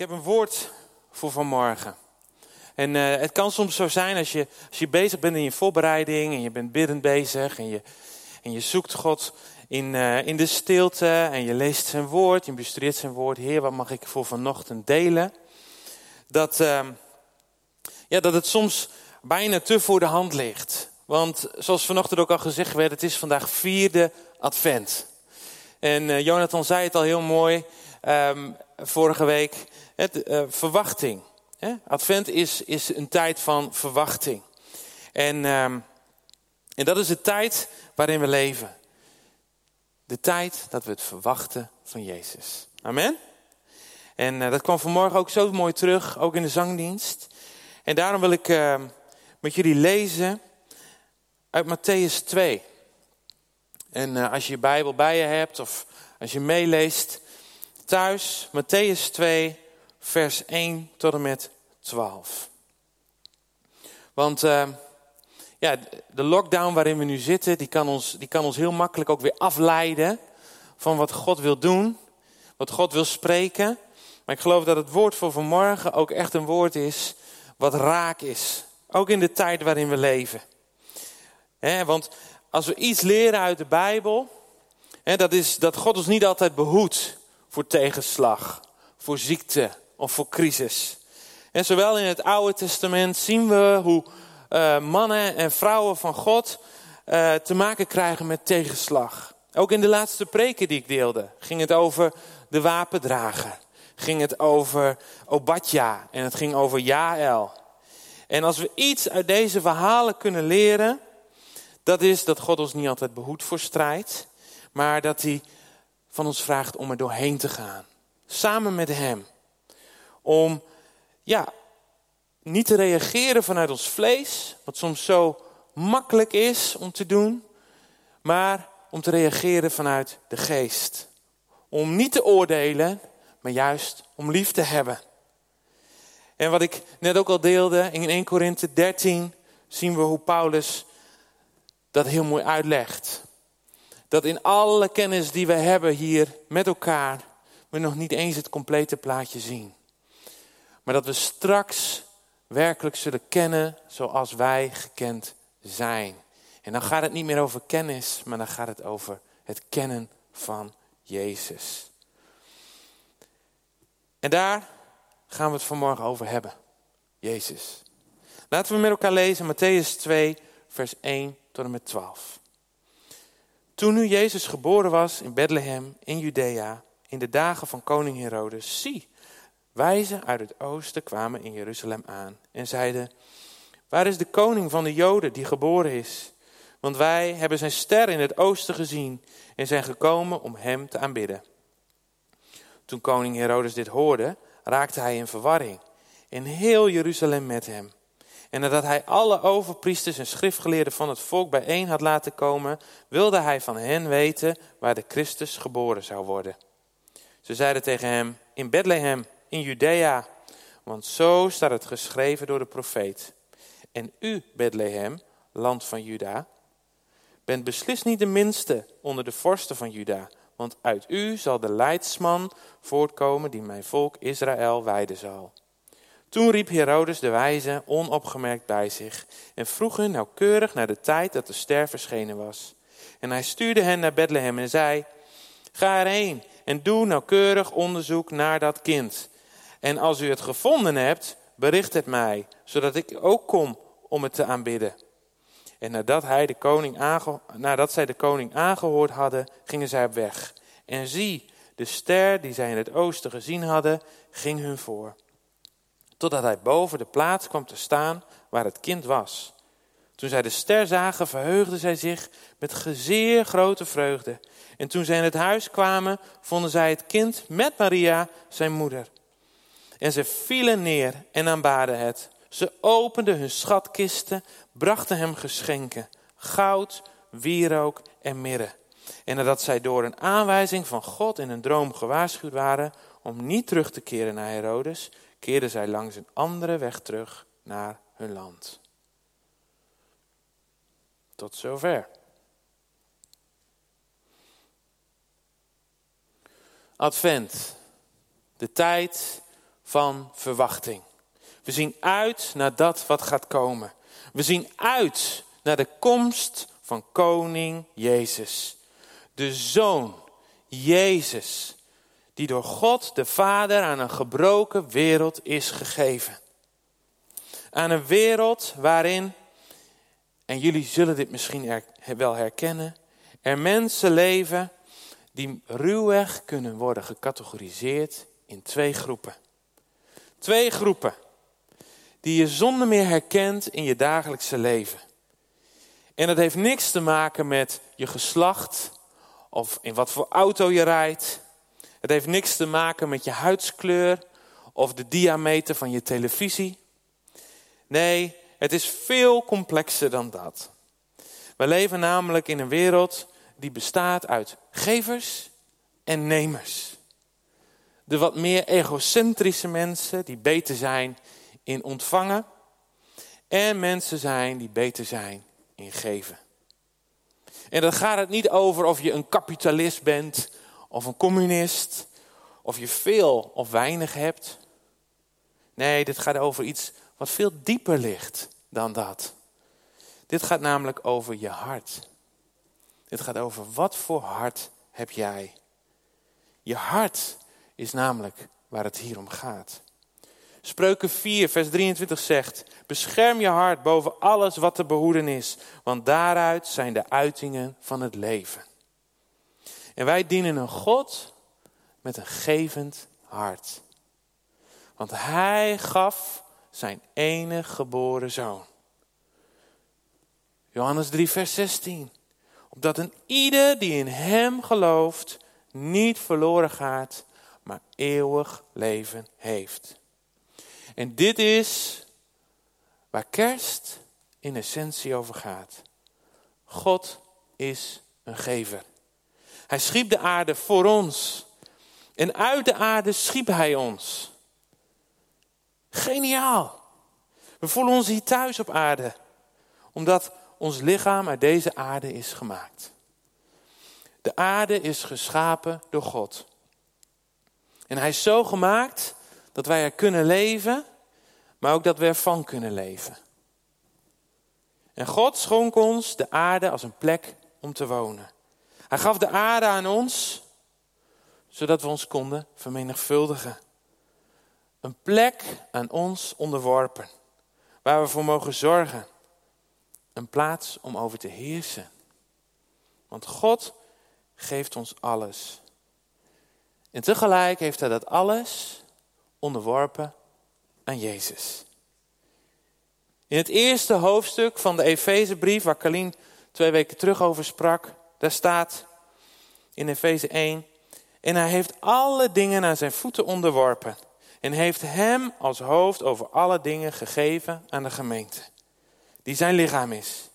heb een woord voor vanmorgen. En uh, het kan soms zo zijn als je, als je bezig bent in je voorbereiding en je bent biddend bezig en je, en je zoekt God in, uh, in de stilte en je leest zijn woord, je bestudeert zijn woord. Heer, wat mag ik voor vanochtend delen? Dat, uh, ja, dat het soms bijna te voor de hand ligt. Want zoals vanochtend ook al gezegd werd, het is vandaag vierde advent. En Jonathan zei het al heel mooi um, vorige week. Het, uh, verwachting. Hè? Advent is, is een tijd van verwachting. En, um, en dat is de tijd waarin we leven. De tijd dat we het verwachten van Jezus. Amen. En uh, dat kwam vanmorgen ook zo mooi terug, ook in de zangdienst. En daarom wil ik uh, met jullie lezen uit Matthäus 2. En uh, als je je Bijbel bij je hebt of als je meeleest thuis, Matthäus 2, vers 1 tot en met 12. Want uh, ja, de lockdown waarin we nu zitten, die kan, ons, die kan ons heel makkelijk ook weer afleiden van wat God wil doen, wat God wil spreken. Maar ik geloof dat het woord voor vanmorgen ook echt een woord is wat raak is. Ook in de tijd waarin we leven. Want als we iets leren uit de Bijbel, he, dat is dat God ons niet altijd behoedt voor tegenslag, voor ziekte of voor crisis. En zowel in het Oude Testament zien we hoe uh, mannen en vrouwen van God uh, te maken krijgen met tegenslag. Ook in de laatste preken die ik deelde ging het over de wapendrager. Ging het over Obadja en het ging over Jaël. En als we iets uit deze verhalen kunnen leren, dat is dat God ons niet altijd behoedt voor strijd, maar dat hij van ons vraagt om er doorheen te gaan. Samen met Hem. Om, ja, niet te reageren vanuit ons vlees, wat soms zo makkelijk is om te doen, maar om te reageren vanuit de geest. Om niet te oordelen, maar juist om lief te hebben. En wat ik net ook al deelde, in 1 Korinthe 13 zien we hoe Paulus dat heel mooi uitlegt dat in alle kennis die we hebben hier met elkaar, we nog niet eens het complete plaatje zien. Maar dat we straks werkelijk zullen kennen zoals wij gekend zijn. En dan gaat het niet meer over kennis, maar dan gaat het over het kennen van Jezus. En daar gaan we het vanmorgen over hebben. Jezus. Laten we met elkaar lezen Matthäus 2, vers 1 tot en met 12. Toen nu Jezus geboren was in Bethlehem in Judea, in de dagen van koning Herodes, zie, wijzen uit het oosten kwamen in Jeruzalem aan en zeiden, waar is de koning van de Joden die geboren is? Want wij hebben zijn ster in het oosten gezien en zijn gekomen om hem te aanbidden. Toen koning Herodes dit hoorde, raakte hij in verwarring en heel Jeruzalem met hem. En nadat hij alle overpriesters en schriftgeleerden van het volk bijeen had laten komen, wilde hij van hen weten waar de Christus geboren zou worden. Ze zeiden tegen hem, in Bethlehem, in Judea, want zo staat het geschreven door de profeet. En u, Bethlehem, land van Juda, bent beslist niet de minste onder de vorsten van Juda, want uit u zal de leidsman voortkomen die mijn volk Israël wijden zal. Toen riep Herodes de wijze onopgemerkt bij zich en vroeg hun nauwkeurig naar de tijd dat de ster verschenen was. En hij stuurde hen naar Bethlehem en zei, ga erheen en doe nauwkeurig onderzoek naar dat kind. En als u het gevonden hebt, bericht het mij, zodat ik ook kom om het te aanbidden. En nadat, hij de koning nadat zij de koning aangehoord hadden, gingen zij op weg. En zie, de ster die zij in het oosten gezien hadden, ging hun voor totdat hij boven de plaats kwam te staan waar het kind was. Toen zij de ster zagen, verheugden zij zich met zeer grote vreugde. En toen zij in het huis kwamen, vonden zij het kind met Maria, zijn moeder. En ze vielen neer en aanbaden het. Ze openden hun schatkisten, brachten hem geschenken: goud, wierook en mirre. En nadat zij door een aanwijzing van God in een droom gewaarschuwd waren om niet terug te keren naar Herodes, keerden zij langs een andere weg terug naar hun land. Tot zover. Advent, de tijd van verwachting. We zien uit naar dat wat gaat komen. We zien uit naar de komst van koning Jezus. De zoon Jezus, die door God de Vader aan een gebroken wereld is gegeven. Aan een wereld waarin, en jullie zullen dit misschien wel herkennen, er mensen leven die ruwweg kunnen worden gecategoriseerd in twee groepen. Twee groepen die je zonder meer herkent in je dagelijkse leven. En dat heeft niks te maken met je geslacht of in wat voor auto je rijdt. Het heeft niks te maken met je huidskleur of de diameter van je televisie. Nee, het is veel complexer dan dat. We leven namelijk in een wereld die bestaat uit gevers en nemers. De wat meer egocentrische mensen die beter zijn in ontvangen. En mensen zijn die beter zijn in geven. En dan gaat het niet over of je een kapitalist bent of een communist. Of je veel of weinig hebt. Nee, dit gaat over iets wat veel dieper ligt dan dat. Dit gaat namelijk over je hart. Dit gaat over wat voor hart heb jij. Je hart is namelijk waar het hier om gaat. Spreuken 4, vers 23 zegt: Bescherm je hart boven alles wat te behoeden is, want daaruit zijn de uitingen van het leven. En wij dienen een God met een gevend hart. Want Hij gaf zijn enige geboren zoon. Johannes 3, vers 16. Opdat een ieder die in Hem gelooft niet verloren gaat, maar eeuwig leven heeft. En dit is waar kerst in essentie over gaat. God is een gever. Hij schiep de aarde voor ons. En uit de aarde schiep hij ons. Geniaal. We voelen ons hier thuis op aarde. Omdat ons lichaam uit deze aarde is gemaakt. De aarde is geschapen door God. En hij is zo gemaakt dat wij er kunnen leven, maar ook dat we ervan kunnen leven. En God schonk ons de aarde als een plek om te wonen. Hij gaf de aarde aan ons, zodat we ons konden vermenigvuldigen. Een plek aan ons onderworpen, waar we voor mogen zorgen. Een plaats om over te heersen. Want God geeft ons alles. En tegelijk heeft hij dat alles onderworpen aan Jezus. In het eerste hoofdstuk van de Efezebrief, waar Kalien twee weken terug over sprak, daar staat in Efeze 1, en hij heeft alle dingen aan zijn voeten onderworpen en heeft hem als hoofd over alle dingen gegeven aan de gemeente, die zijn lichaam is.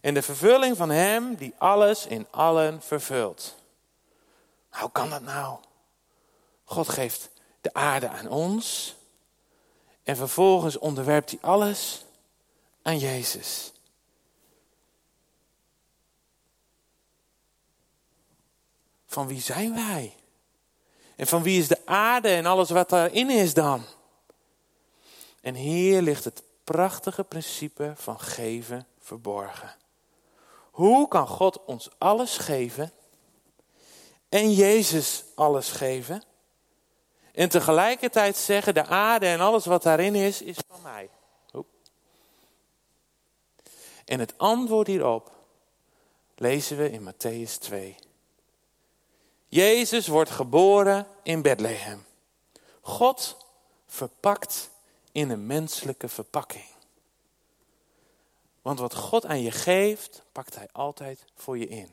En de vervulling van hem die alles in allen vervult. Hoe kan dat nou? God geeft de aarde aan ons. En vervolgens onderwerpt hij alles aan Jezus. Van wie zijn wij? En van wie is de aarde en alles wat daarin is dan? En hier ligt het prachtige principe van geven verborgen. Hoe kan God ons alles geven en Jezus alles geven? En tegelijkertijd zeggen, de aarde en alles wat daarin is, is van mij. En het antwoord hierop lezen we in Matthäus 2. Jezus wordt geboren in Bethlehem. God verpakt in een menselijke verpakking. Want wat God aan je geeft, pakt Hij altijd voor je in.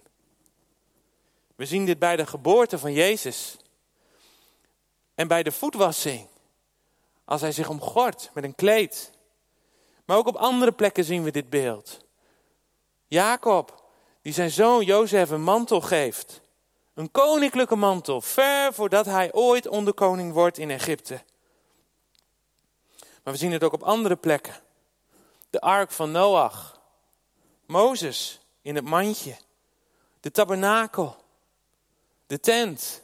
We zien dit bij de geboorte van Jezus. En bij de voetwassing. Als hij zich omgort met een kleed. Maar ook op andere plekken zien we dit beeld. Jacob, die zijn zoon Jozef een mantel geeft. Een koninklijke mantel, ver voordat hij ooit onderkoning wordt in Egypte. Maar we zien het ook op andere plekken. De ark van Noach. Mozes in het mandje. De tabernakel. De tent.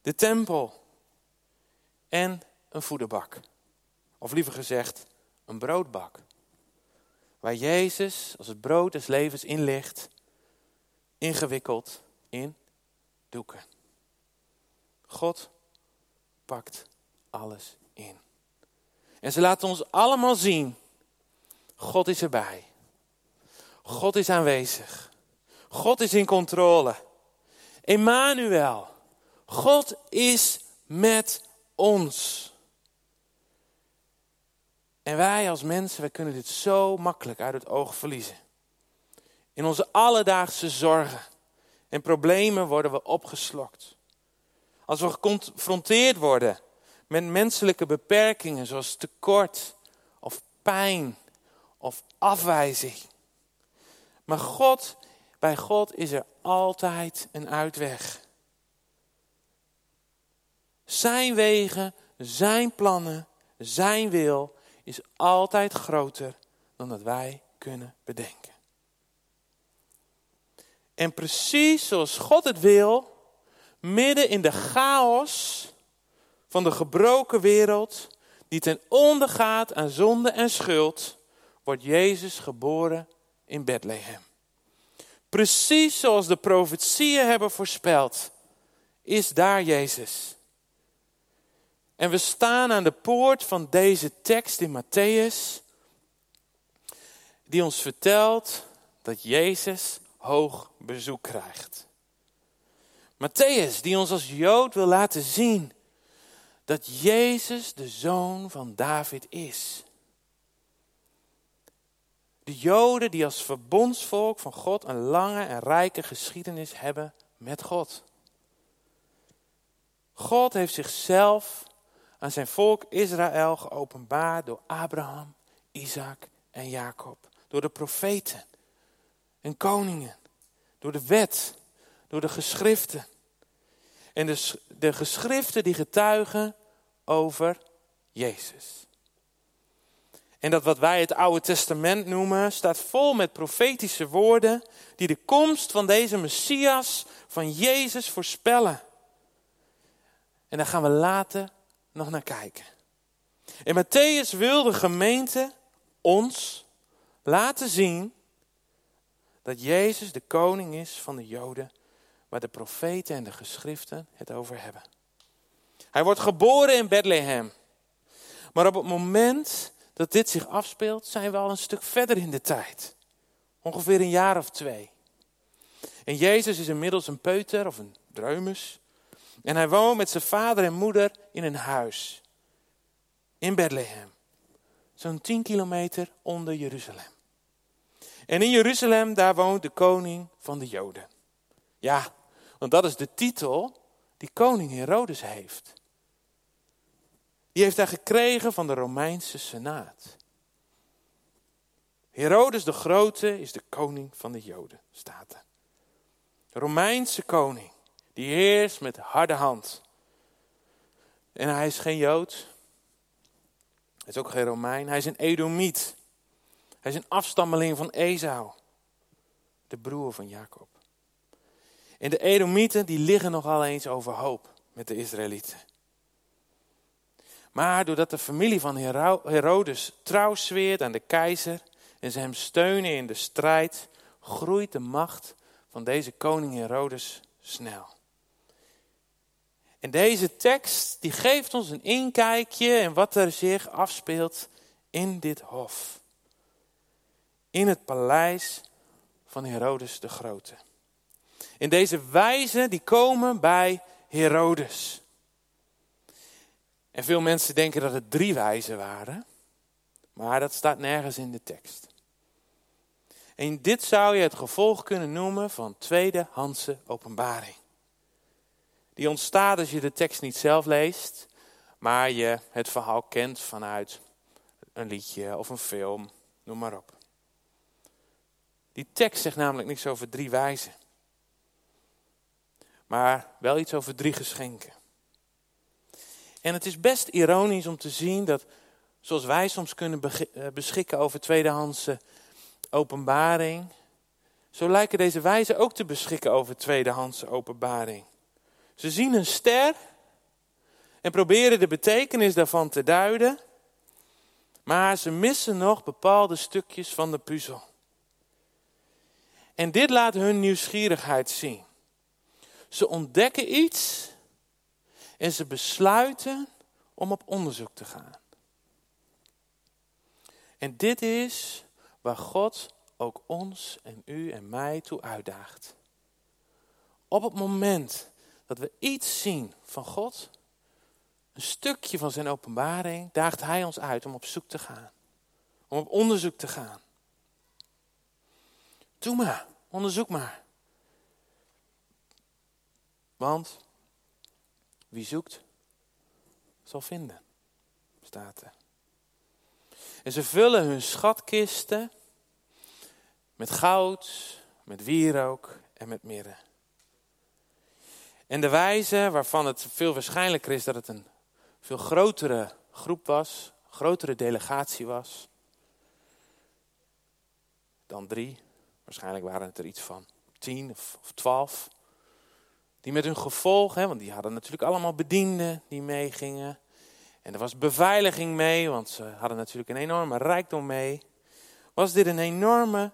De tempel en een voederbak. Of liever gezegd, een broodbak. Waar Jezus als het brood des levens in ligt, ingewikkeld in doeken. God pakt alles in. En ze laten ons allemaal zien, God is erbij. God is aanwezig. God is in controle. Emmanuel, God is met ons. En wij als mensen, wij kunnen dit zo makkelijk uit het oog verliezen. In onze alledaagse zorgen en problemen worden we opgeslokt. Als we geconfronteerd worden met menselijke beperkingen zoals tekort of pijn of afwijzing. Maar God, bij God is er altijd een uitweg. Zijn wegen, zijn plannen, zijn wil is altijd groter dan dat wij kunnen bedenken. En precies zoals God het wil, midden in de chaos van de gebroken wereld, die ten onder gaat aan zonde en schuld, wordt Jezus geboren in Bethlehem. Precies zoals de profetieën hebben voorspeld, is daar Jezus. En we staan aan de poort van deze tekst in Matthäus, die ons vertelt dat Jezus hoog bezoek krijgt. Matthäus, die ons als Jood wil laten zien dat Jezus de zoon van David is. De Joden die als verbondsvolk van God een lange en rijke geschiedenis hebben met God. God heeft zichzelf aan zijn volk Israël geopenbaard door Abraham, Isaac en Jacob. Door de profeten en koningen. Door de wet. Door de geschriften. En de, geschriften die getuigen over Jezus. En dat wat wij het Oude Testament noemen, staat vol met profetische woorden die de komst van deze Messias, van Jezus, voorspellen. En daar gaan we later nog naar kijken. En Matthäus wil de gemeente ons laten zien dat Jezus de koning is van de Joden, waar de profeten en de geschriften het over hebben. Hij wordt geboren in Bethlehem. Maar op het moment dat dit zich afspeelt, zijn we al een stuk verder in de tijd. Ongeveer een jaar of twee. En Jezus is inmiddels een peuter of een dreumes. En hij woont met zijn vader en moeder in een huis. In Bethlehem. Zo'n 10 kilometer onder Jeruzalem. En in Jeruzalem, daar woont de koning van de Joden. Ja, want dat is de titel die koning Herodes heeft. Die heeft hij gekregen van de Romeinse Senaat. Herodes de Grote is de koning van de Joden, staat er. Romeinse koning, die heerst met harde hand. En hij is geen Jood. Hij is ook geen Romein. Hij is een Edomiet. Hij is een afstammeling van Esau, de broer van Jacob. En de Edomieten die liggen nogal eens overhoop met de Israëlieten. Maar doordat de familie van Herodes trouw zweert aan de keizer en ze hem steunen in de strijd, groeit de macht van deze koning Herodes snel. En deze tekst die geeft ons een inkijkje in wat er zich afspeelt in dit hof. In het paleis van Herodes de Grote. In deze wijzen die komen bij Herodes. En veel mensen denken dat het drie wijzen waren, maar dat staat nergens in de tekst. En dit zou je het gevolg kunnen noemen van tweedehandse openbaring. Die ontstaat als je de tekst niet zelf leest, maar je het verhaal kent vanuit een liedje of een film, noem maar op. Die tekst zegt namelijk niks over drie wijzen, maar wel iets over drie geschenken. En het is best ironisch om te zien dat, zoals wij soms kunnen eh, beschikken over tweedehandse openbaring, zo lijken deze wijzen ook te beschikken over tweedehandse openbaring. Ze zien een ster en proberen de betekenis daarvan te duiden, maar ze missen nog bepaalde stukjes van de puzzel. En dit laat hun nieuwsgierigheid zien. Ze ontdekken iets en ze besluiten om op onderzoek te gaan. En dit is waar God ook ons en u en mij toe uitdaagt. Op het moment dat we iets zien van God, een stukje van zijn openbaring, daagt Hij ons uit om op zoek te gaan. Om op onderzoek te gaan. Doe maar, onderzoek maar. Want wie zoekt, zal vinden, staat er. En ze vullen hun schatkisten met goud, met wierook en met mirre. En de wijze, waarvan het veel waarschijnlijker is dat het een veel grotere groep was, grotere delegatie was dan drie. Waarschijnlijk waren het er iets van tien of, twaalf. Die met hun gevolg, hè, want die hadden natuurlijk allemaal bedienden die meegingen. En er was beveiliging mee, want ze hadden natuurlijk een enorme rijkdom mee. Was dit een enorme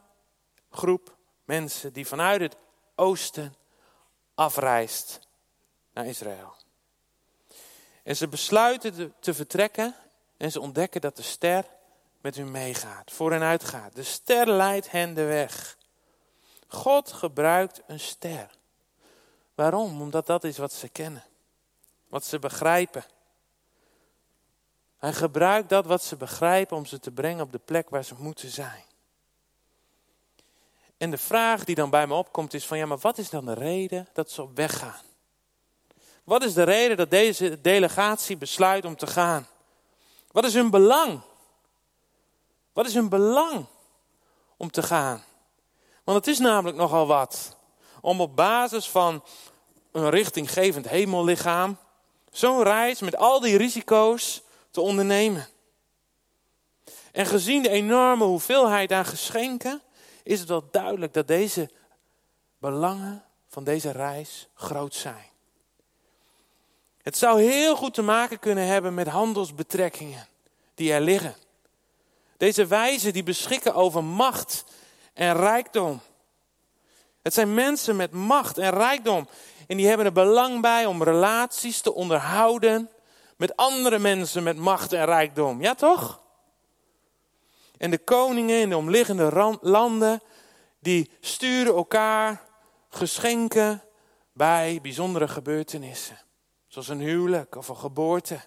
groep mensen die vanuit het oosten afreist Israël. En ze besluiten te vertrekken en ze ontdekken dat de ster met hun meegaat, voor hen uitgaat. De ster leidt hen de weg. God gebruikt een ster. Waarom? Omdat dat is wat ze kennen, wat ze begrijpen. Hij gebruikt dat wat ze begrijpen om ze te brengen op de plek waar ze moeten zijn. En de vraag die dan bij me opkomt is van ja, maar wat is dan de reden dat ze op weg gaan? Wat is de reden dat deze delegatie besluit om te gaan? Wat is hun belang? Wat is hun belang om te gaan? Want het is namelijk nogal wat om op basis van een richtinggevend hemellichaam zo'n reis met al die risico's te ondernemen. En gezien de enorme hoeveelheid aan geschenken, is het wel duidelijk dat deze belangen van deze reis groot zijn. Het zou heel goed te maken kunnen hebben met handelsbetrekkingen die er liggen. Deze wijzen die beschikken over macht en rijkdom. Het zijn mensen met macht en rijkdom. En die hebben er belang bij om relaties te onderhouden met andere mensen met macht en rijkdom. Ja toch? En de koningen in de omliggende landen, die sturen elkaar geschenken bij bijzondere gebeurtenissen. Zoals een huwelijk of een geboorte.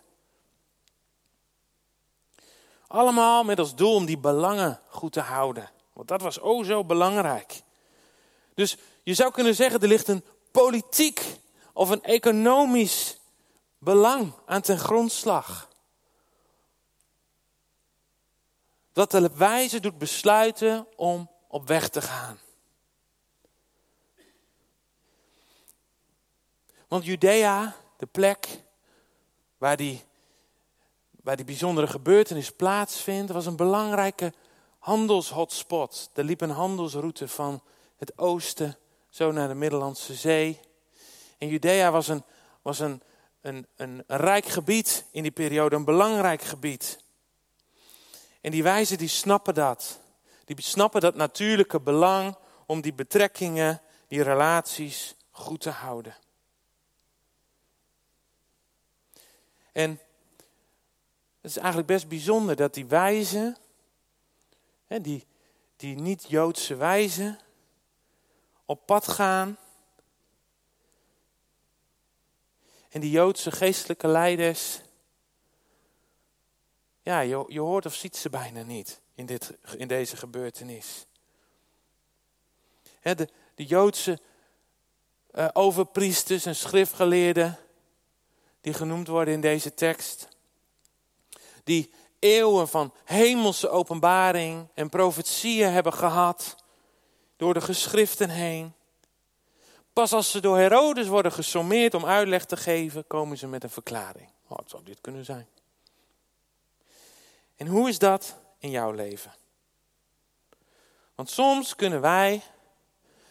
Allemaal met als doel om die belangen goed te houden. Want dat was oh zo belangrijk. Dus je zou kunnen zeggen, er ligt een politiek of een economisch belang aan ten grondslag. Dat de wijze doet besluiten om op weg te gaan. Want Judea, de plek waar die, waar die bijzondere gebeurtenis plaatsvindt, was een belangrijke handelshotspot. Er liep een handelsroute van het oosten zo naar de Middellandse Zee. En Judea was een, was een, een, een rijk gebied in die periode, een belangrijk gebied. En die wijzen die snappen dat. Die snappen dat natuurlijke belang om die betrekkingen, die relaties goed te houden. En het is eigenlijk best bijzonder dat die wijzen, die, die niet-Joodse wijzen, op pad gaan. En die Joodse geestelijke leiders, ja, je, je hoort of ziet ze bijna niet in, dit, in deze gebeurtenis. de, de Joodse uh, overpriesters en schriftgeleerden, die genoemd worden in deze tekst, die eeuwen van hemelse openbaring en profetieën hebben gehad, door de geschriften heen. Pas als ze door Herodes worden gesommeerd om uitleg te geven, komen ze met een verklaring. Oh, het zou dit kunnen zijn. En hoe is dat in jouw leven? Want soms kunnen wij,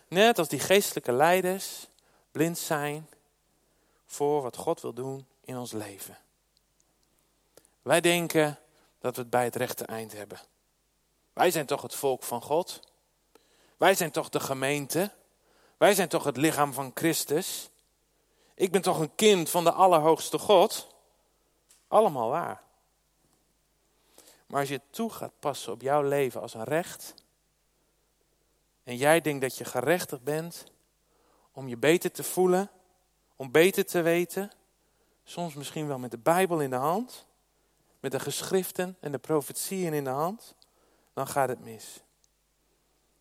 net als die geestelijke leiders, blind zijn voor wat God wil doen in ons leven. Wij denken dat we het bij het rechte eind hebben. Wij zijn toch het volk van God? Wij zijn toch de gemeente? Wij zijn toch het lichaam van Christus? Ik ben toch een kind van de Allerhoogste God? Allemaal waar. Maar als je toe gaat passen op jouw leven als een recht, en jij denkt dat je gerechtigd bent om je beter te voelen, om beter te weten, soms misschien wel met de Bijbel in de hand, met de geschriften en de profetieën in de hand, dan gaat het mis.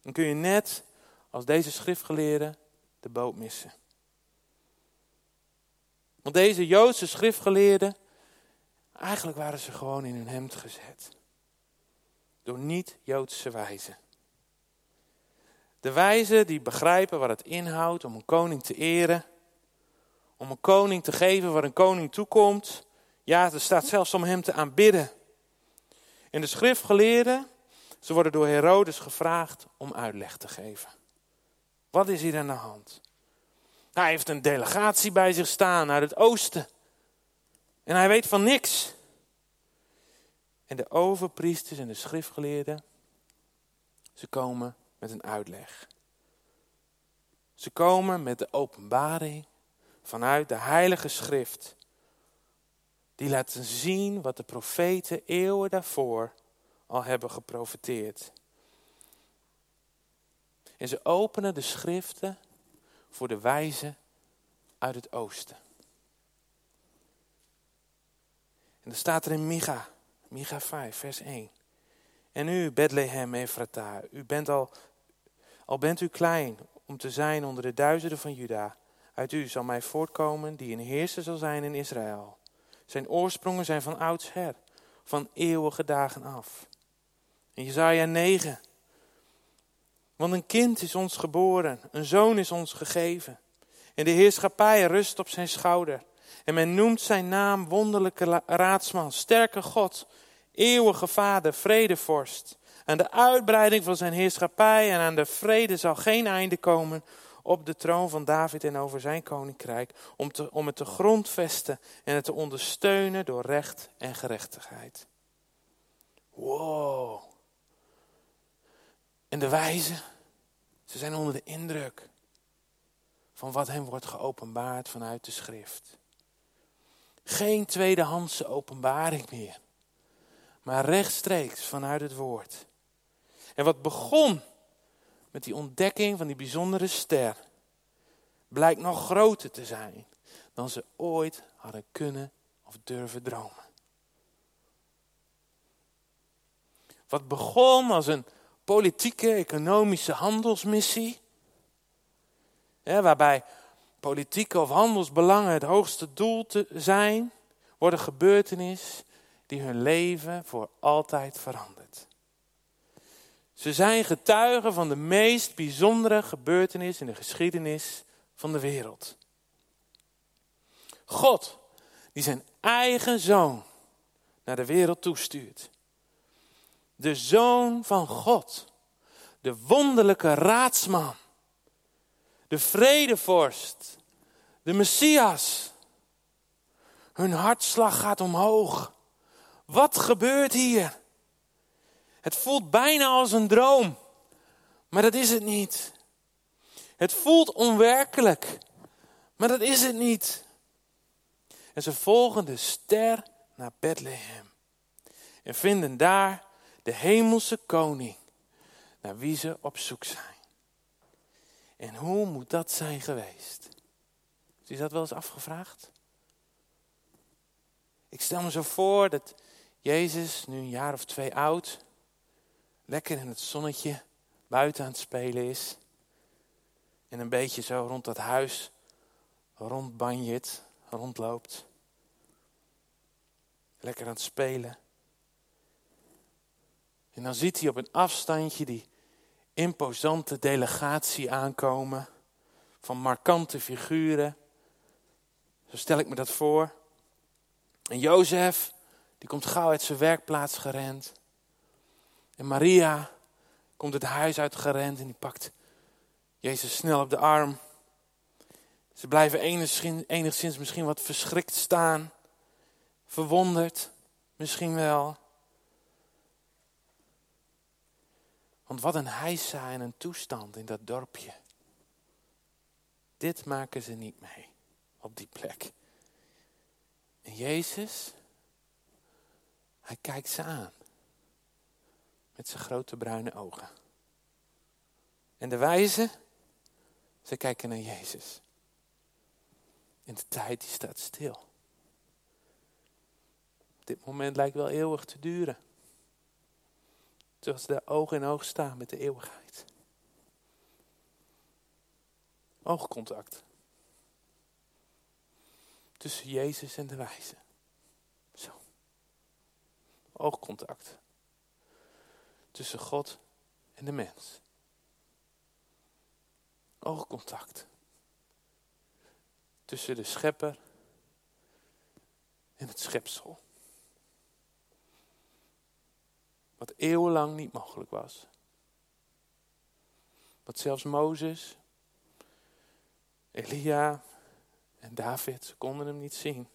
Dan kun je net als deze schriftgeleerden de boot missen. Want deze Joodse schriftgeleerden, eigenlijk waren ze gewoon in hun hemd gezet. Door niet-Joodse wijzen. De wijzen die begrijpen wat het inhoudt om een koning te eren. Om een koning te geven waar een koning toekomt. Ja, er staat zelfs om hem te aanbidden. En de schriftgeleerden, ze worden door Herodes gevraagd om uitleg te geven. Wat is hier aan de hand? Hij heeft een delegatie bij zich staan uit het oosten. En hij weet van niks. En de overpriesters en de schriftgeleerden, ze komen met een uitleg. Ze komen met de openbaring vanuit de Heilige Schrift. Die laten zien wat de profeten eeuwen daarvoor al hebben geprofeteerd. En ze openen de schriften voor de wijzen uit het oosten. En dan staat er in Micha, Micha 5, vers 1. En u, Bethlehem Ephrata, u bent al, al bent u klein om te zijn onder de duizenden van Juda. Uit u zal mij voortkomen die een heerser zal zijn in Israël. Zijn oorsprongen zijn van oudsher, van eeuwige dagen af. In Jezaja 9. Want een kind is ons geboren, een zoon is ons gegeven. En de heerschappij rust op zijn schouder. En men noemt zijn naam wonderlijke raadsman, sterke God, eeuwige vader, vredevorst. Aan de uitbreiding van zijn heerschappij en aan de vrede zal geen einde komen op de troon van David en over zijn koninkrijk, om, te, om het te grondvesten en het te ondersteunen door recht en gerechtigheid. Wow. En de wijzen, ze zijn onder de indruk van wat hen wordt geopenbaard vanuit de schrift. Geen tweedehandse openbaring meer, maar rechtstreeks vanuit het woord. En wat begon met die ontdekking van die bijzondere ster, blijkt nog groter te zijn dan ze ooit hadden kunnen of durven dromen. Wat begon als een politieke, economische handelsmissie, waarbij politieke of handelsbelangen het hoogste doel te zijn, worden gebeurtenissen die hun leven voor altijd verandert. Ze zijn getuigen van de meest bijzondere gebeurtenis in de geschiedenis van de wereld. God, die zijn eigen zoon naar de wereld toestuurt. De zoon van God, de wonderlijke raadsman, de vredevorst, de Messias. Hun hartslag gaat omhoog. Wat gebeurt hier? Het voelt bijna als een droom, maar dat is het niet. Het voelt onwerkelijk, maar dat is het niet. En ze volgen de ster naar Bethlehem en vinden daar de hemelse koning naar wie ze op zoek zijn. En hoe moet dat zijn geweest? Is dat wel eens afgevraagd? Ik stel me zo voor dat Jezus, nu een jaar of twee oud, lekker in het zonnetje buiten aan het spelen is. En een beetje zo rond dat huis rondbanjet, rondloopt. Lekker aan het spelen. En dan ziet hij op een afstandje die imposante delegatie aankomen van markante figuren. Zo stel ik me dat voor. En Jozef, die komt gauw uit zijn werkplaats gerend. En Maria komt het huis uit gerend en die pakt Jezus snel op de arm. Ze blijven enigszins, enigszins misschien wat verschrikt staan. verwonderd, misschien wel. Want wat een heisa en een toestand in dat dorpje. Dit maken ze niet mee op die plek. En Jezus, hij kijkt ze aan. Met zijn grote bruine ogen. En de wijzen, ze kijken naar Jezus. En de tijd die staat stil. Dit moment lijkt wel eeuwig te duren. Terwijl ze daar oog in oog staan met de eeuwigheid. Oogcontact. Tussen Jezus en de wijze. Zo. Oogcontact. Tussen God en de mens. Oogcontact. Tussen de schepper en het schepsel. Wat eeuwenlang niet mogelijk was. Wat zelfs Mozes, Elia en David, konden hem niet zien.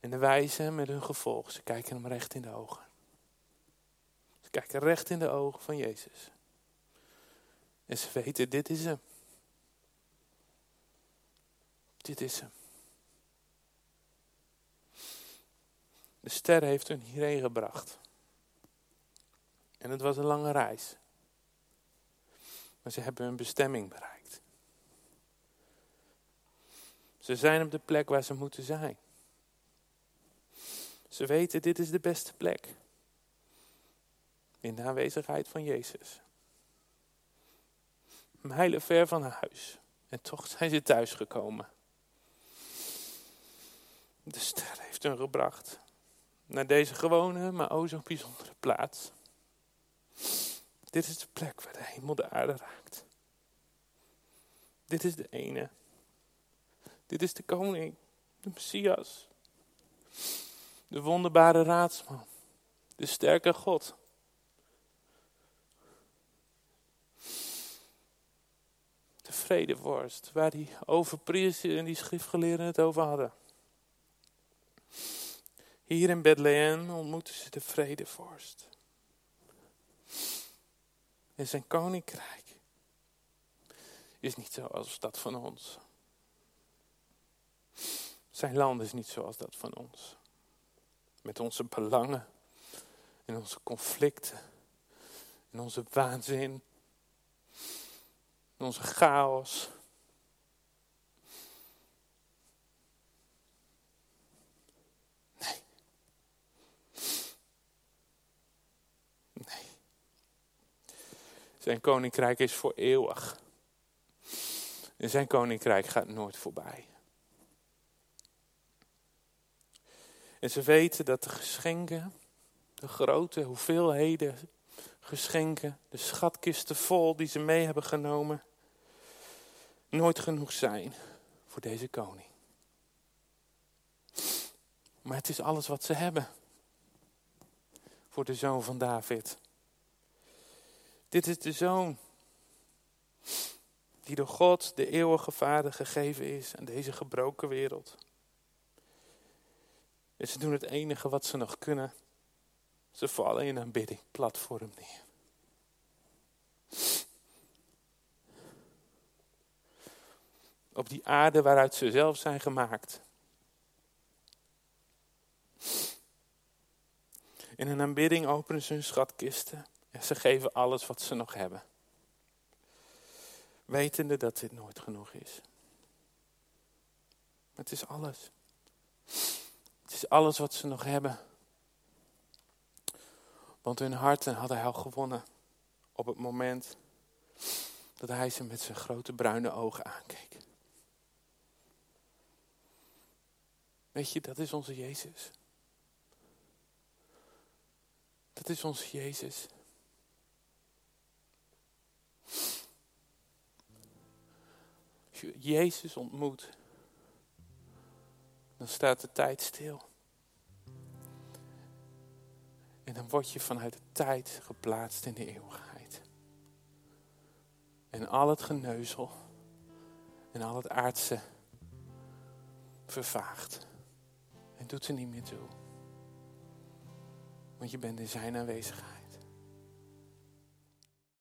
En de wijzen met hun gevolg, ze kijken hem recht in de ogen. Kijken recht in de ogen van Jezus. En ze weten, dit is hem. Dit is hem. De ster heeft hun hierheen gebracht. En het was een lange reis. Maar ze hebben hun bestemming bereikt. Ze zijn op de plek waar ze moeten zijn. Ze weten, dit is de beste plek. In de aanwezigheid van Jezus. Mijlen ver van huis. En toch zijn ze thuisgekomen. De ster heeft hun gebracht. Naar deze gewone, maar o zo bijzondere plaats. Dit is de plek waar de hemel de aarde raakt. Dit is de ene. Dit is de koning, de Messias. De wonderbare raadsman. De sterke God. De vredeworst, waar die overpriesters en die schriftgeleerden het over hadden. Hier in Bethlehem ontmoeten ze de vredevorst. En zijn koninkrijk is niet zoals dat van ons. Zijn land is niet zoals dat van ons. Met onze belangen en onze conflicten en onze waanzin en onze chaos. Zijn koninkrijk is voor eeuwig. En zijn koninkrijk gaat nooit voorbij. En ze weten dat de geschenken, de grote hoeveelheden geschenken, de schatkisten vol die ze mee hebben genomen, nooit genoeg zijn voor deze koning. Maar het is alles wat ze hebben voor de zoon van David. Dit is de zoon die door God, de eeuwige Vader, gegeven is aan deze gebroken wereld. En ze doen het enige wat ze nog kunnen. Ze vallen in aanbidding plat voor hem neer. Op die aarde waaruit ze zelf zijn gemaakt. In een aanbidding openen ze hun schatkisten. En ze geven alles wat ze nog hebben. Wetende dat dit nooit genoeg is. Het is alles. Het is alles wat ze nog hebben. Want hun harten hadden hij al gewonnen op het moment dat hij ze met zijn grote bruine ogen aankeek. Weet je, dat is onze Jezus. Dat is onze Jezus. Als je Jezus ontmoet, dan staat de tijd stil. En dan word je vanuit de tijd geplaatst in de eeuwigheid. En al het geneuzel en al het aardse vervaagt. Het doet er niet meer toe. Want je bent in zijn aanwezigheid.